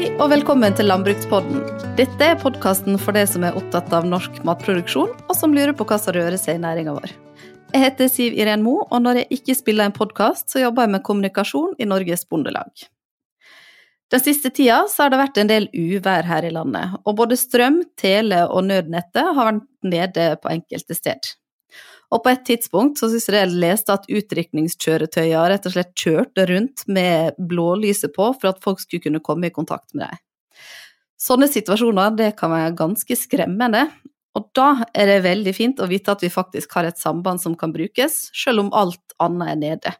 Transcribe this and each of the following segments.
Hei og velkommen til Landbrukspodden. Dette er podkasten for deg som er opptatt av norsk matproduksjon, og som lurer på hva som rører seg i næringa vår. Jeg heter Siv Iren Mo, og når jeg ikke spiller en podkast, så jobber jeg med kommunikasjon i Norges Bondelag. Den siste tida har det vært en del uvær her i landet, og både strøm, tele og nødnettet har vært nede på enkelte steder. Og på et tidspunkt så syns jeg jeg leste at utrykningskjøretøyer rett og slett kjørte rundt med blålyset på for at folk skulle kunne komme i kontakt med dem. Sånne situasjoner det kan være ganske skremmende, og da er det veldig fint å vite at vi faktisk har et samband som kan brukes, selv om alt annet er nede.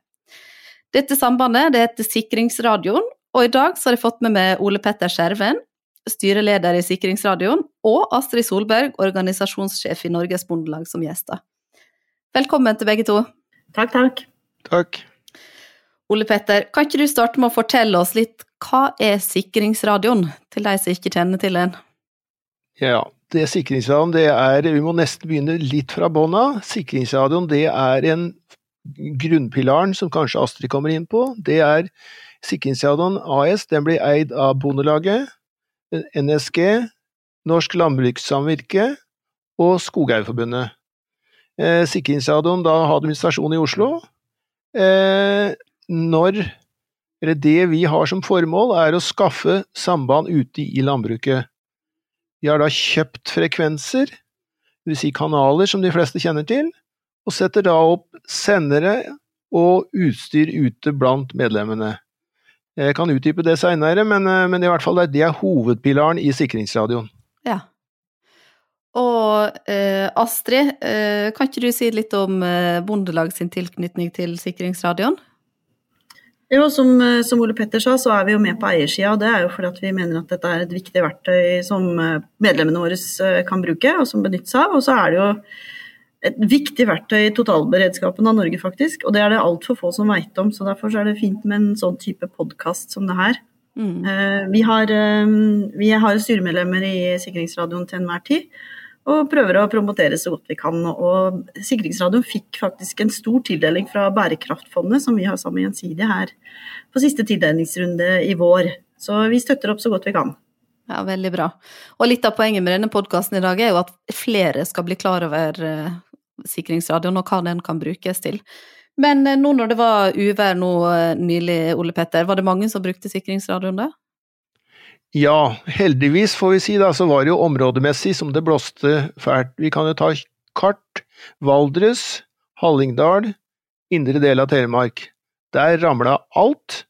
Dette sambandet det heter Sikringsradioen, og i dag så har jeg fått med meg Ole Petter Skjerven, styreleder i Sikringsradioen, og Astrid Solberg, organisasjonssjef i Norges Bondelag, som gjester. Velkommen til begge to. Takk, takk. Takk. Ole Petter, kan ikke du starte med å fortelle oss litt hva er sikringsradioen, til de som ikke kjenner til den? Ja, det sikringsradioen det er Vi må nesten begynne litt fra bånn av. Sikringsradioen det er en grunnpilaren som kanskje Astrid kommer inn på. Det er Sikringsradioen AS. Den blir eid av Bondelaget, NSG, Norsk Landbrukssamvirke og Skogeierforbundet eh, Sikringsradioen da har administrasjon i Oslo. Eh, når eller det vi har som formål, er å skaffe samband ute i landbruket. Vi har da kjøpt frekvenser, dvs. Si kanaler som de fleste kjenner til, og setter da opp sendere og utstyr ute blant medlemmene. Jeg kan utdype det seinere, men, eh, men, i hvert fall det er hovedpilaren i sikringsradioen. Og eh, Astrid, eh, kan ikke du si litt om eh, Bondelag sin tilknytning til sikringsradioen? Jo, som, eh, som, Ole Petter sa, så er vi jo med på eiersida. Og det er jo fordi vi mener at dette er et viktig verktøy som eh, medlemmene våre eh, kan bruke, og som benytter seg av. Og så er det jo et viktig verktøy i totalberedskapen av Norge, faktisk. Og det er det altfor få som veit om, så derfor er det fint med en sånn type podkast som det her. Mm. Vi, har, vi har styremedlemmer i Sikringsradioen til enhver tid og prøver å promotere så godt vi kan. Og Sikringsradioen fikk faktisk en stor tildeling fra Bærekraftfondet, som vi har sammen med Gjensidige her på siste tildelingsrunde i vår. Så vi støtter opp så godt vi kan. Ja, Veldig bra. Og litt av poenget med denne podkasten i dag er jo at flere skal bli klar over uh, Sikringsradioen og hva den kan brukes til. Men uh, nå når det var uvær nå uh, nylig, Ole Petter, var det mange som brukte Sikringsradioen da? Ja, heldigvis får vi si da, så var det jo områdemessig som det blåste fælt. Vi kan jo ta kart. Valdres, Hallingdal, indre del av Telemark. Der ramla alt,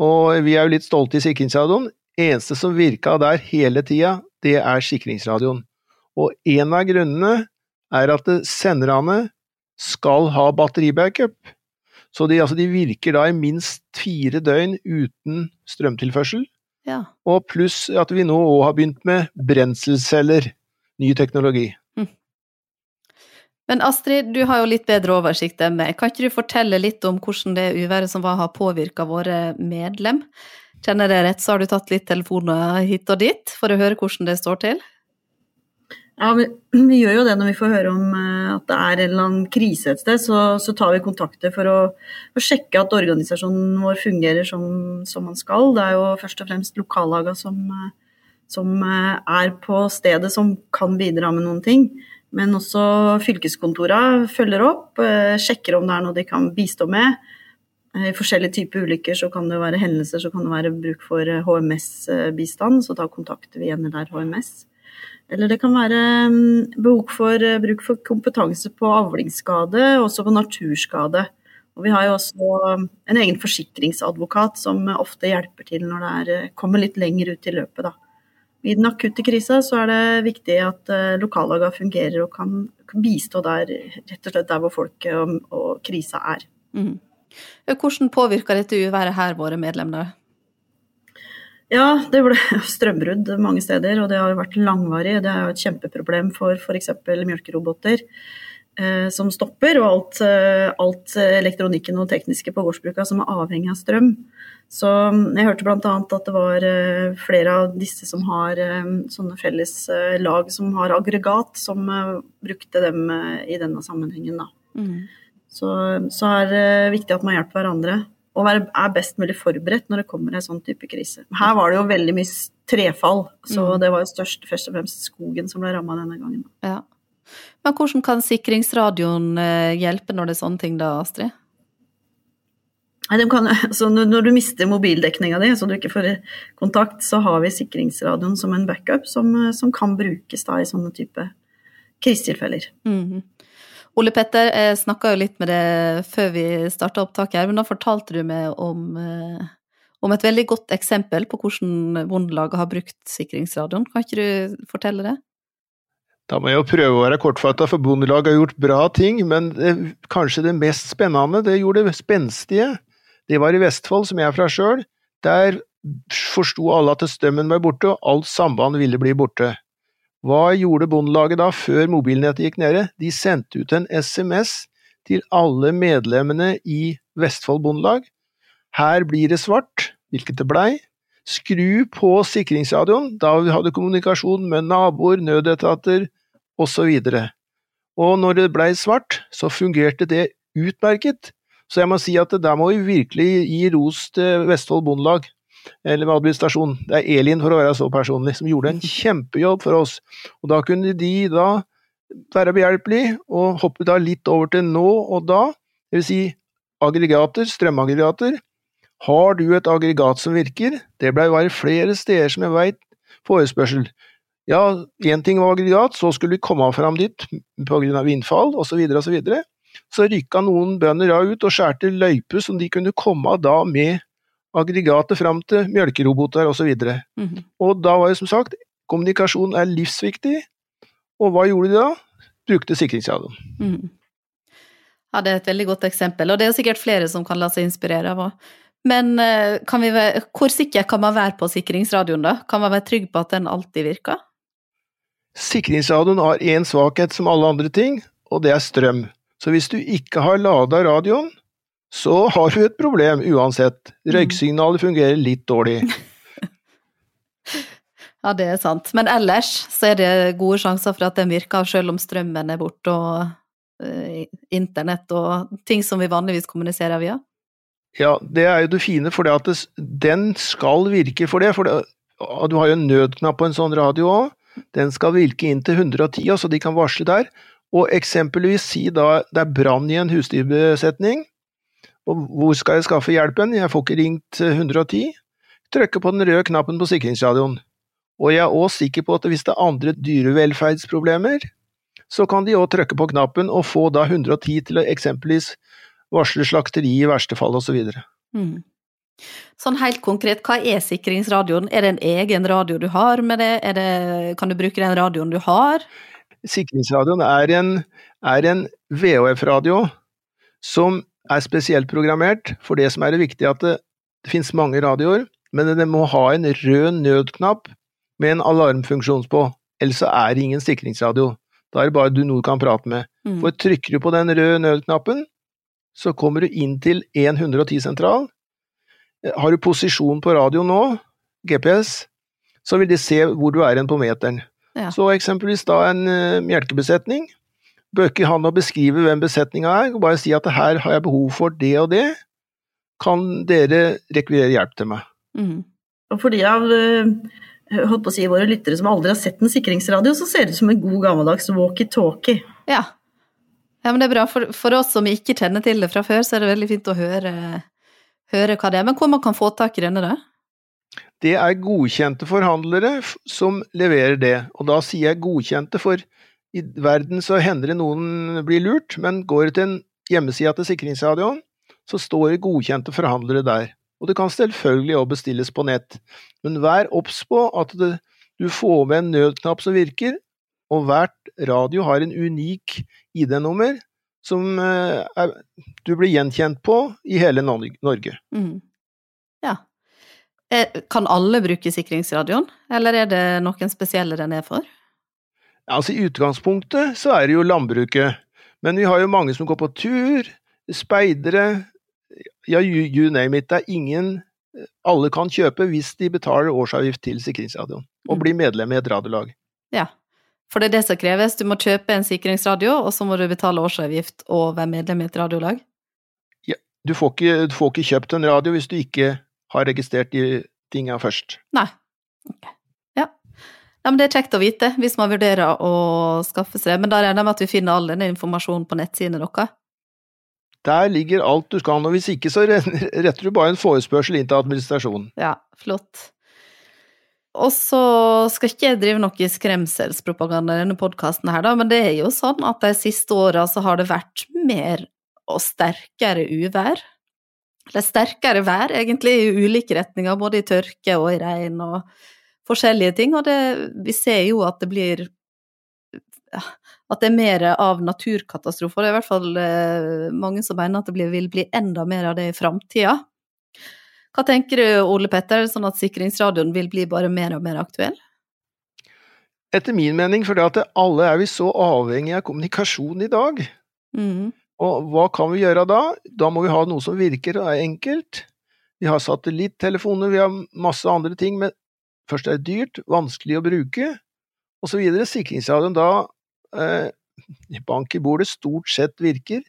og vi er jo litt stolte i sikringsradioen. Eneste som virka der hele tida, det er sikringsradioen. Og en av grunnene er at senderne skal ha batteribackup. Så de, altså, de virker da i minst fire døgn uten strømtilførsel. Ja. Og pluss at vi nå òg har begynt med brenselceller, ny teknologi. Hm. Men Astrid, du har jo litt bedre oversikt enn meg. Kan ikke du fortelle litt om hvordan det uværet som var har påvirka våre medlem? Kjenner jeg rett, så har du tatt litt telefoner hit og dit for å høre hvordan det står til? Ja, vi, gjør jo det når vi får høre om uh, at det er en eller annen krise et sted. Så, så tar vi kontakter for å, å, sjekke at organisasjonen vår fungerer som, som man skal. Det er jo først og fremst lokallagene som, uh, som uh, er på stedet som kan bidra med noen ting. Men også fylkeskontorene følger opp, sjekker om det er noe de kan bistå med. I forskjellige typer ulykker så kan det være hendelser, så kan det være bruk for HMS-bistand. Så da kontakter vi NLR HMS. Eller det kan være mm, behov for eh, bruk for kompetanse på avlingsskade, også på naturskade. Og vi har jo også mm, en egen forsikringsadvokat som ofte hjelper til når det er, eh, kommer litt lenger ut i løpet. Da. I den akutte krisa så er det viktig at eh, lokallagene fungerer og kan, bistå der, rett og slett der hvor folk og, og krisa er. Mm. Hvordan påvirker dette uværet her våre medlemmer? Ja, det ble strømbrudd mange steder, og det har jo vært langvarig. Det er jo et kjempeproblem for f.eks. mjølkeroboter eh, som stopper, og alt, eh, alt, elektronikken og tekniske på gårdsbruka som er avhengig av strøm. Så mm, jeg hørte bl.a. at det var eh, flere av disse som har eh, sånne felles lag som har aggregat, som brukte dem i denne sammenhengen, da. Mm. Så, så er det viktig at man hjelper hverandre. Og være, er best mulig forberedt når det kommer en sånn type krise. Her var det jo veldig mye trefall, så Mm. det var jo størst, først og fremst skogen som ble ramma denne gangen. Ja. Men hvordan kan sikringsradioen eh, hjelpe når det er sånne ting da, Astrid? Nei, kan, altså når, du mister mobildekninga di, så du ikke får kontakt, så har vi sikringsradioen som en backup som, eh, som kan brukes da i sånne type krisetilfeller. Mhm. Ole Petter, jeg snakka jo litt med deg før vi starta opptaket her, men da fortalte du meg om, eh, om et veldig godt eksempel på hvordan Bondelaget har brukt sikringsradioen. Kan ikke du fortelle det? Da må jeg jo prøve å være kortfatta, for Bondelaget har gjort bra ting, men det, kanskje det mest spennende, det gjorde det spenstige, det var i Vestfold, som jeg er fra sjøl. Der forsto alle at strømmen var borte, og alt samband ville bli borte. Hva gjorde Bondelaget da, før mobilnettet gikk nede? De sendte ut en SMS til alle medlemmene i Vestfold Bondelag. Her blir det svart, hvilket det blei. Skru på sikringsradioen, da vi hadde kommunikasjon med naboer, nødetater osv. Og når det blei svart, så fungerte det utmerket. Så jeg må si at der må vi virkelig gi ros til Vestfold Bondelag, eller administrasjon. Det er Elin, for å være så personlig, som gjorde en kjempejobb for oss. Og da kunne de da være behjelpelige, og hoppe da litt over til nå og da, det vil si aggregater, strømaggregater. Har du et aggregat som virker? Det blei bare flere steder som jeg veit forespørsel. Ja, én ting var aggregat, så skulle vi komme fram dit av vindfall osv. osv. Så, videre. så rykka noen bønder da ut og skjærte løyper som de kunne komme da med aggregatet fram til mjølkeroboter osv. Og, så -hmm. og da var det som sagt, kommunikasjon er livsviktig, og hva gjorde de da? Brukte sikringsradioen. Mhm. Ja, det er et veldig godt eksempel, og det er sikkert flere som kan la seg inspirere av òg. Men eh, kan vi hvor sikker kan man være på sikringsradioen, da? Kan man være trygg på at den alltid virker? Sikringsradioen har én svakhet som alle andre ting, og det er strøm. Så hvis du ikke har lada radioen, så har du et problem uansett. Røyksignalet fungerer litt dårlig. Ja, det er sant. Men ellers så er det gode sjanser for at den virker, selv om strømmen er borte og eh, internett og ting som vi vanligvis kommuniserer via. Ja, det er jo det fine, for det at det, den skal virke for det. For det, du har jo en nødknapp på en sånn radio òg. Den skal virke inn til 110, så de kan varsle der. Og eksempelvis si da det er brann i en husdyrbesetning. Og hvor skal jeg skaffe hjelpen? Jeg får ikke ringt 110. Trykker på den røde knappen på sikringsradioen. Og jeg er òg sikker på at hvis det er andre dyrevelferdsproblemer, så kan de òg trykke på knappen og få da 110 til å eksempelvis varsle slakteri i verste fall osv. Mhm. Sånn helt konkret, hva er sikringsradioen? Er det en egen radio du har med det? Det kan du bruke den radioen du har? Sikringsradioen er en, er en VHF-radio som er spesielt programmert for det som er det viktige, at det, det finnes mange radioer, men den må ha en rød nødknapp med en alarmfunksjon på, ellers er det ingen sikringsradio. Da er det bare du noe kan prate med. Mm. For trykker du på den røde nødknappen, så kommer du inn til 110-sentral. Har du posisjon på radioen nå, GPS, så vil de se hvor du er hen på meteren. Ja. Så eksempelvis da en uh, melkebesetning. Bør ikke han å beskrive hvem besetninga er, og bare si at her har jeg behov for det og det. Kan dere rekvirere hjelp til meg? Mm. Og for de av eh, holdt på å si, våre lyttere som aldri har sett en sikringsradio, så ser det ut som en god gammeldags walkietalkie. Ja. ja, men det er bra. For, for oss som ikke kjenner til det fra før, så er det veldig fint å høre, høre hva det er. Men hvor man kan få tak i denne, da? Det er godkjente forhandlere som leverer det, og da sier jeg godkjente, for i verden så hender det noen blir lurt, men går det til en hjemmeside til sikringsradioen, så står det godkjente forhandlere der. Og det kan selvfølgelig òg bestilles på nett, men vær obs på at det, du får med en nødknapp som virker, og hvert radio har en unik ID-nummer som eh, er, du blir gjenkjent på i hele Norge. Mhm. Ja. Eh, Kan alle bruke sikringsradioen, eller er det noen spesielle den er for? Altså I utgangspunktet så er det jo landbruket, men vi har jo mange som går på tur, speidere, ja you, you name it. Det er ingen Alle kan kjøpe hvis de betaler årsavgift til sikringsradioen, og Mm. blir medlem i et radiolag. Ja. For det er det som kreves. Du må kjøpe en sikringsradio, og så må du betale årsavgift og være medlem i et radiolag. du får, ikke, du får ikke kjøpt en radio hvis du ikke har registrert de tinga først. Nei. Ok. Ja. Men det er kjekt å vite hvis man vurderer å skaffe seg det. Men da regner jeg med at vi finner all denne informasjonen på nettsidene deres? Der ligger alt du skal, og hvis ikke så retter du bare en forespørsel inn til administrasjonen. Ja, flott. Og så skal ikke jeg drive noe skremselspropaganda i denne podkasten her, da, men det er jo sånn at de siste åra så har det vært mer og sterkere uvær. Eller sterkere vær, egentlig, i ulike retninger, både i tørke og i regn og forskjellige ting. Og det, vi ser jo at det blir At det er mer av naturkatastrofer. Det er i hvert fall eh, mange som mener at det blir, vil bli enda mer av det i framtida. Hva tenker du, Ole Petter, sånn at sikringsradioen vil bli bare mer og mer aktuell? Etter min mening, for alle er vi så avhengig av kommunikasjon i dag. Mm. Og hva kan vi gjøre da? Da må vi ha noe som virker og er enkelt. Vi har satellittelefoner, vi har masse andre ting, men først er dyrt, vanskelig å bruke, osv. Sikringsradioen da, eh, bank i bordet, stort sett virker.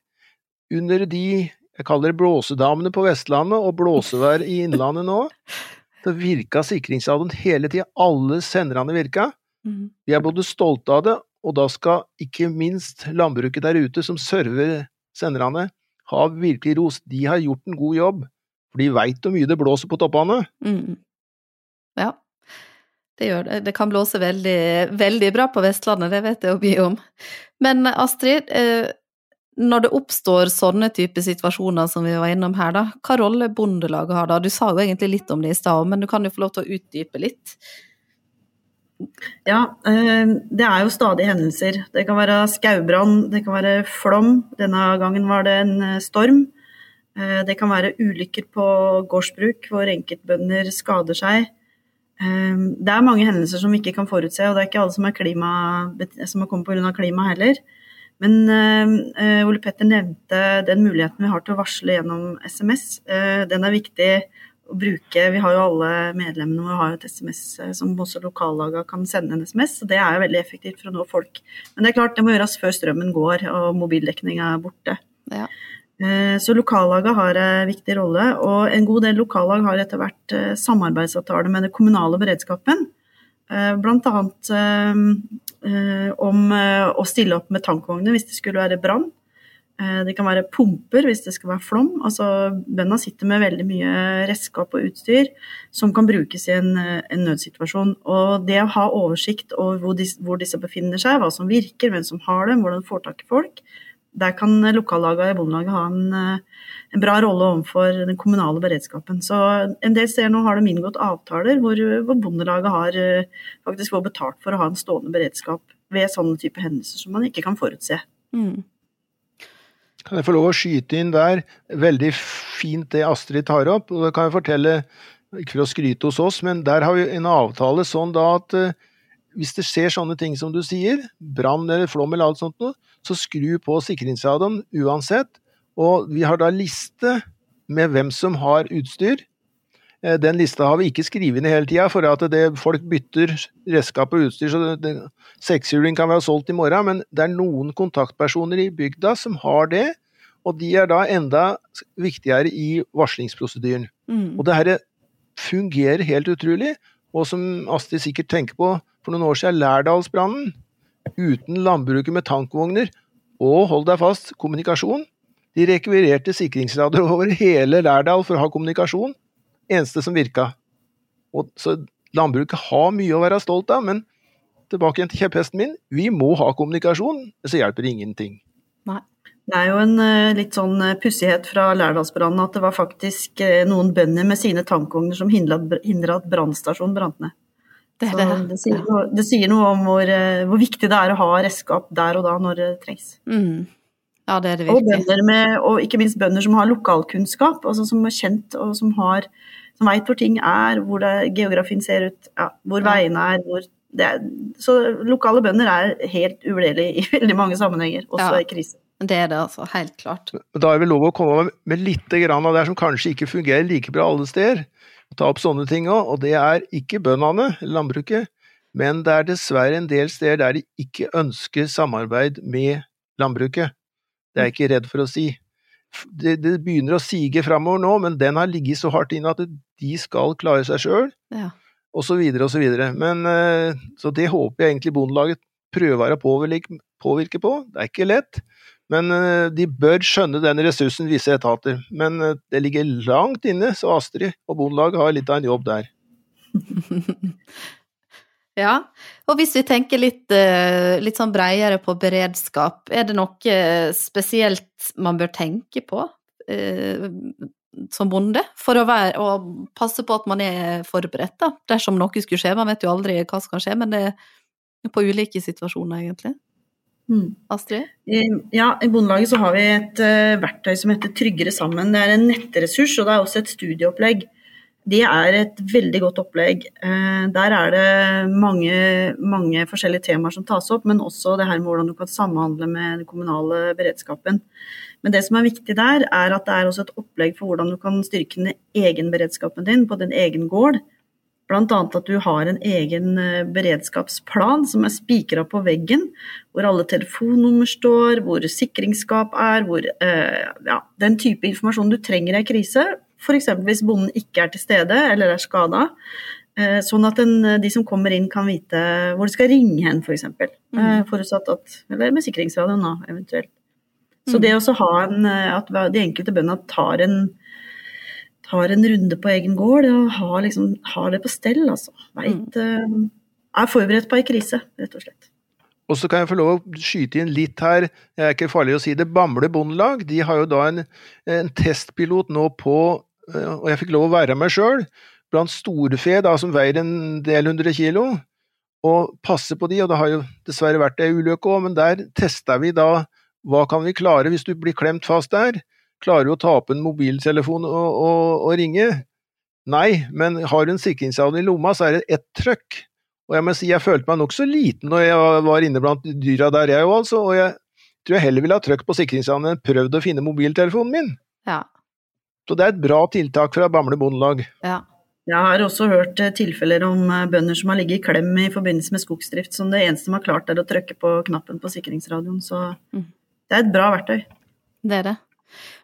Under de jeg kaller det blåsedamene på Vestlandet og blåsevær i Innlandet nå, så virka sikringsradioen hele tida. Alle senderne virka. Mm. Vi er både stolte av det, og da skal ikke minst landbruket der ute som server senderne, ha virkelig ros. De har gjort en god jobb, for de veit hvor mye det blåser på toppene. Mm. Ja, det gjør det. Kan blåse veldig, veldig bra på Vestlandet, det vet jeg jo mye om. Men Astrid, eh, når det oppstår sånne typer situasjoner som vi var innom her, da, hva rolle Bondelaget har da? Du sa jo egentlig litt om det i stad, men du kan jo få lov til å utdype litt. Ja, eh, det er jo stadig hendelser. Det kan være skaubrann, det kan være flom. Denne gangen var det en eh, storm. Det kan være ulykker på gårdsbruk hvor enkeltbønder skader seg. Det er mange hendelser som vi ikke kan forutse, og det er ikke alle som er, klima, som er kommet pga. klima heller. Men uh, Ole Petter nevnte den muligheten vi har til å varsle gjennom SMS. Uh, den er viktig å bruke. Vi har jo alle medlemmene våre har et SMS uh, som også lokallagene kan sende en SMS, så det er jo veldig effektivt for å nå folk. Men det er klart, det må gjøres før strømmen går og mobildekninga er borte. Ja. Så lokallaget har en viktig rolle, og en god del lokallag har etter hvert samarbeidsavtale med den kommunale beredskapen. Bl.a. Eh, om eh, å stille opp med tankvogner hvis det skulle være brann. Eh, det kan være pumper hvis det skal være flom. Altså, bøndene sitter med veldig mye redskap og utstyr som kan brukes i en, en nødsituasjon. Og det å ha oversikt over hvor, disse, hvor disse befinner seg, hva som virker, hvem som har dem, hvordan får tak i folk, der kan lokallaget og Bondelaget ha en, en, bra rolle overfor den kommunale beredskapen. Så en del steder nå har de inngått avtaler hvor, hvor Bondelaget har faktisk fått betalt for å ha en stående beredskap ved sånne typer hendelser som man ikke kan forutse. Mm. Kan jeg få lov å skyte inn der? Veldig fint det Astrid tar opp. og det kan jeg fortelle, Ikke for å skryte hos oss, men der har vi en avtale sånn da at uh, hvis det skjer sånne ting som du sier, brann eller flom eller alt sånt noe, så skru på sikringsradioen uansett. Og vi har da liste med hvem som har utstyr. Eh, den lista har vi ikke skrevet ned hele tida, for at det, folk bytter redskap og utstyr. så Sekshjuling kan være solgt i morgen, men det er noen kontaktpersoner i bygda som har det. Og de er da enda viktigere i varslingsprosedyren. Mm. Og det her fungerer helt utrolig. Og som Astrid sikkert tenker på, for noen år siden, Lærdalsbrannen uten landbruket med tankvogner og, hold deg fast, kommunikasjon. De rekvirerte sikringsradioer over hele Lærdal for å ha kommunikasjon. Eneste som virka. Og, så landbruket har mye å være stolt av, men tilbake igjen til kjepphesten min, vi må ha kommunikasjon, så hjelper det ingenting. Nei. Det er jo en eh, litt sånn eh, pussighet fra Lærdalsbrannen at det var faktisk eh, noen bønder med sine tankvogner som hindra at brannstasjonen brant ned. Det, det. det, sier noe, det, sier noe, om hvor, eh, hvor, viktig det er å ha redskap der og da når det trengs. Mm. Ja, det er det virkelig. Og, med, og, ikke minst bønder som har lokalkunnskap, altså som er kjent og som, har, som veit hvor ting er, hvor det, geografien ser ut, ja, hvor ja. veiene er, hvor er, Så lokale bønder er helt uvurderlige i veldig mange sammenhenger, også ja. i krise. Det er det altså, helt klart. Da er det lov å komme med litt av det som kanskje ikke fungerer like bra alle steder ta opp sånne ting òg, og det er ikke bøndene, landbruket, men det er dessverre en del steder der de ikke ønsker samarbeid med landbruket. Det er jeg ikke redd for å si. det, det begynner å sige framover nå, men den har ligget så hardt inne at de skal klare seg sjøl, Ja. og så videre og så videre. Men, eh, så det håper jeg egentlig Bondelaget prøver å påvirke på. Det er ikke lett, men eh, de bør skjønne den ressursen visse etater. Men eh, det ligger langt inne, så Astrid og Bondelaget har litt av en jobb der. Ja, og hvis vi tenker litt, eh, litt sånn bredere på beredskap, er det noe spesielt man bør tenke på som bonde, for å, være, å passe på at man er forberedt, da, dersom noe skulle skje? Man vet jo aldri hva som kan skje, men det er på ulike situasjoner, egentlig. Mm. Astrid? Ja, I Bondelaget så har vi et eh, verktøy som heter Tryggere sammen. Det er en nettressurs, og det er også et studieopplegg. Det er et veldig godt opplegg. Eh, der er det mange, mange forskjellige temaer som tas opp, men også det her med hvordan du kan samhandle med den kommunale beredskapen. Men det som er viktig der, er at det er også et opplegg for hvordan du kan styrke den egen beredskapen din på din egen gård. Annet at du har en egen eh, beredskapsplan som er spikra på veggen, hvor alle telefonnummer står, hvor sikringsskap er, hvor eh, ja, den type informasjon du trenger i en krise. F.eks. hvis bonden ikke er til stede eller er skada. Eh, sånn at den, de som kommer inn kan vite hvor de skal ringe hen, f.eks. For Mm. eh, forutsatt at Eller med sikringsradioen, da, eventuelt. Så Mm. det å ha en, eh, at de enkelte bøndene tar en tar en runde på egen gård og har, liksom, har det på stell, altså. Veit eh, er forberedt på ei krise, rett og slett. Og så kan jeg få lov å skyte inn litt her, det er ikke farlig å si det, Bamble Bondelag de har jo da en, en testpilot nå på, eh, og jeg fikk lov å være meg sjøl, blant storfe da, som veier en del hundre kilo, og passe på de, og det har jo dessverre vært ei ulykke òg, men der testa vi da hva kan vi klare hvis du blir klemt fast der? Klarer du å ta opp en mobiltelefon og, og, og ringe? Nei, men har du en sikringsavn i lomma, så er det ett trøkk. Og jeg må si jeg følte meg nokså liten når jeg var inne blant dyra der, jeg òg, altså. Og jeg tror jeg heller ville ha trøkk på sikringshavnen enn prøvd å finne mobiltelefonen min. Ja. Så det er et bra tiltak fra Bamble Bondelag. ja. Jeg har også hørt eh, tilfeller om eh, bønder som har ligget i klem i forbindelse med skogsdrift, som det eneste de har klart er å trykke på knappen på sikringsradioen. Så Mm. det er et bra verktøy. Det er det.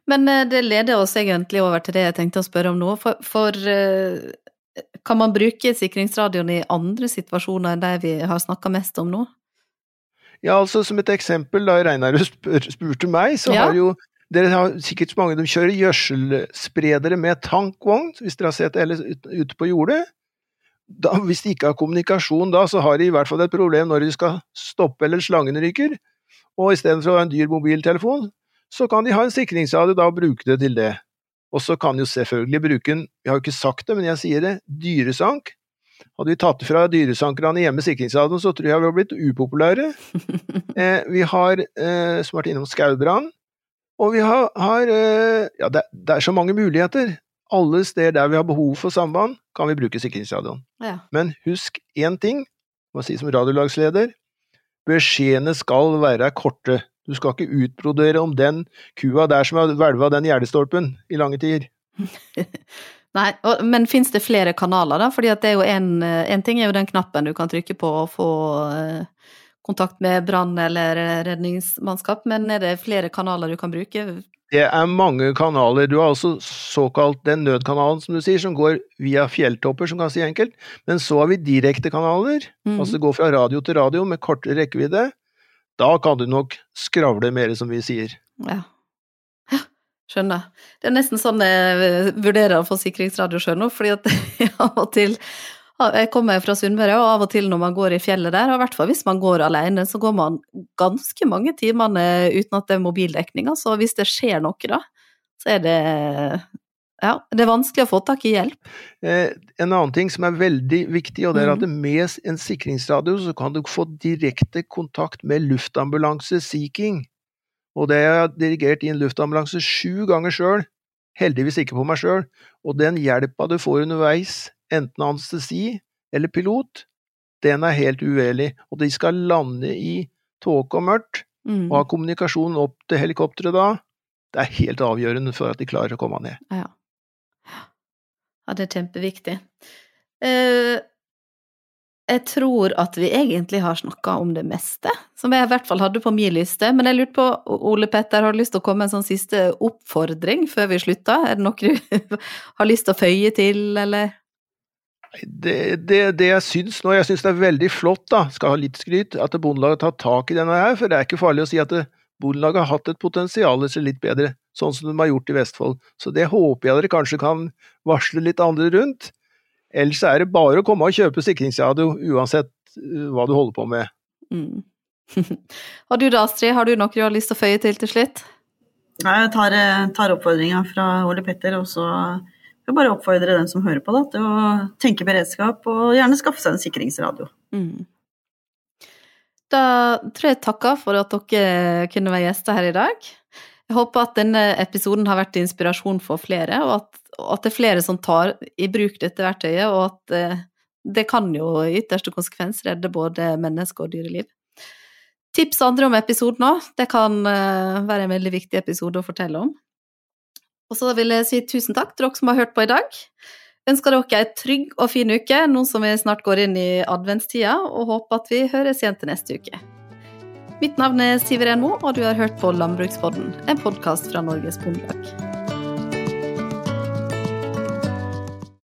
Men eh, det leder oss egentlig over til det jeg tenkte å spørre om nå. For, for eh, kan man bruke sikringsradioen i andre situasjoner enn de vi har snakka mest om nå? Ja, altså som et eksempel, da Reinar spurte meg, så Ja. har jo dere har sikkert mange de kjører gjødselspredere med tankvogn, hvis dere har sett eller ut- ute på jordet. Da, hvis de ikke har kommunikasjon da, så har de i hvert fall et problem når de skal stoppe eller slangen ryker. Og istedenfor å ha en dyr mobiltelefon, så kan de ha en sikringsradio da og bruke det til det. Og så kan jo selvfølgelig bruke en, jeg har jo ikke sagt det, men jeg sier det, dyresank. Hadde vi tatt fra dyresankerne hjemme sikringsradioen, så tror jeg vi hadde blitt upopulære. Eh, vi har eh, som har vært innom skaubrann, og vi har, har eh, Ja, det, det er så mange muligheter. Alle steder der vi har behov for samband, kan vi bruke sikringsradioen. Ja. Men husk én ting, må jeg si som radiolagsleder, beskjedene skal være korte. Du skal ikke utbrodere om den kua der som har hvelva den gjerdestolpen i lange tider. Nei, men fins det flere kanaler, da? Fordi at det er jo en, eh, ting er jo den knappen du kan trykke på og få eh, kontakt med brann eller redningsmannskap, men er det flere kanaler du kan bruke? Det er mange kanaler. Du har altså såkalt den nødkanalen, som du sier, som går via fjelltopper, som kan si enkelt. Men så har vi direktekanaler, mm. altså går fra radio til radio med kortere rekkevidde. Da kan du nok skravle mer, som vi sier. Ja. Ja, Skjønner. Det er nesten sånn jeg vurderer å få sikringsradio sjøl nå, fordi at av og til Jeg kommer fra Sunnmøre, og av og til når man går i fjellet der, og i hvert fall hvis man går alene, så går man ganske mange timene uten at det er mobildekning. Så hvis det skjer noe, da, så er det Ja, det er vanskelig å få tak i hjelp. Eh, en annen ting som er veldig viktig, og det er at Mhm. med en sikringsradio så kan du få direkte kontakt med luftambulanse Sea King. Og det har jeg dirigert i en luftambulanse sju ganger sjøl, heldigvis ikke på meg sjøl, og den hjelpa du får underveis, enten anestesi eller pilot, den er helt uvelig. Og de skal lande i tåke og mørkt, Mm. og ha kommunikasjon opp til helikopteret da. Det er helt avgjørende for at de klarer å komme ned. Ja. Ja, det er kjempeviktig. Uh, Jeg tror at vi egentlig har snakka om det meste, som jeg i hvert fall hadde på min liste. Men jeg lurte på, Ole Petter, har du lyst til å komme med en sånn siste oppfordring før vi slutter? Er det noe du har lyst til å føye til, eller? Det, det, det jeg syns nå, jeg syns det er veldig flott, da, skal ha litt skryt, at Bondelaget tatt tak i denne her. For det er ikke farlig å si at Bondelaget har hatt et potensial til litt bedre, sånn som de har gjort i Vestfold. Så det håper jeg dere kanskje kan varsle litt andre rundt. Ellers er det bare å komme og kjøpe sikringsradio, uansett uh, hva du holder på med. Mm. og du da, Astrid, har du noe du har lyst til å føye til til slutt? Jeg tar, eh, tar oppfordringa fra Ole Petter, og så vil jeg bare oppfordre den som hører på, da, til å tenke beredskap og gjerne skaffe seg en sikringsradio. Mm. Da tror jeg jeg takker for at dere kunne være gjester her i dag. Jeg håper at denne episoden har vært inspirasjon for flere, og at at det er flere som tar i bruk dette verktøyet, og at eh, det kan jo i ytterste konsekvens redde både menneske og dyreliv. Tips andre om episoden òg, det kan eh, være en veldig viktig episode å fortelle om. Og så vil jeg si tusen takk til dere som har hørt på i dag. Ønsker dere ei trygg og fin uke nå som vi snart går inn i adventstida, og håper at vi høres igjen til neste uke. Mitt navn er Siveren Moe, og du har hørt på Landbrukspodden, en podkast fra Norges Bondelag.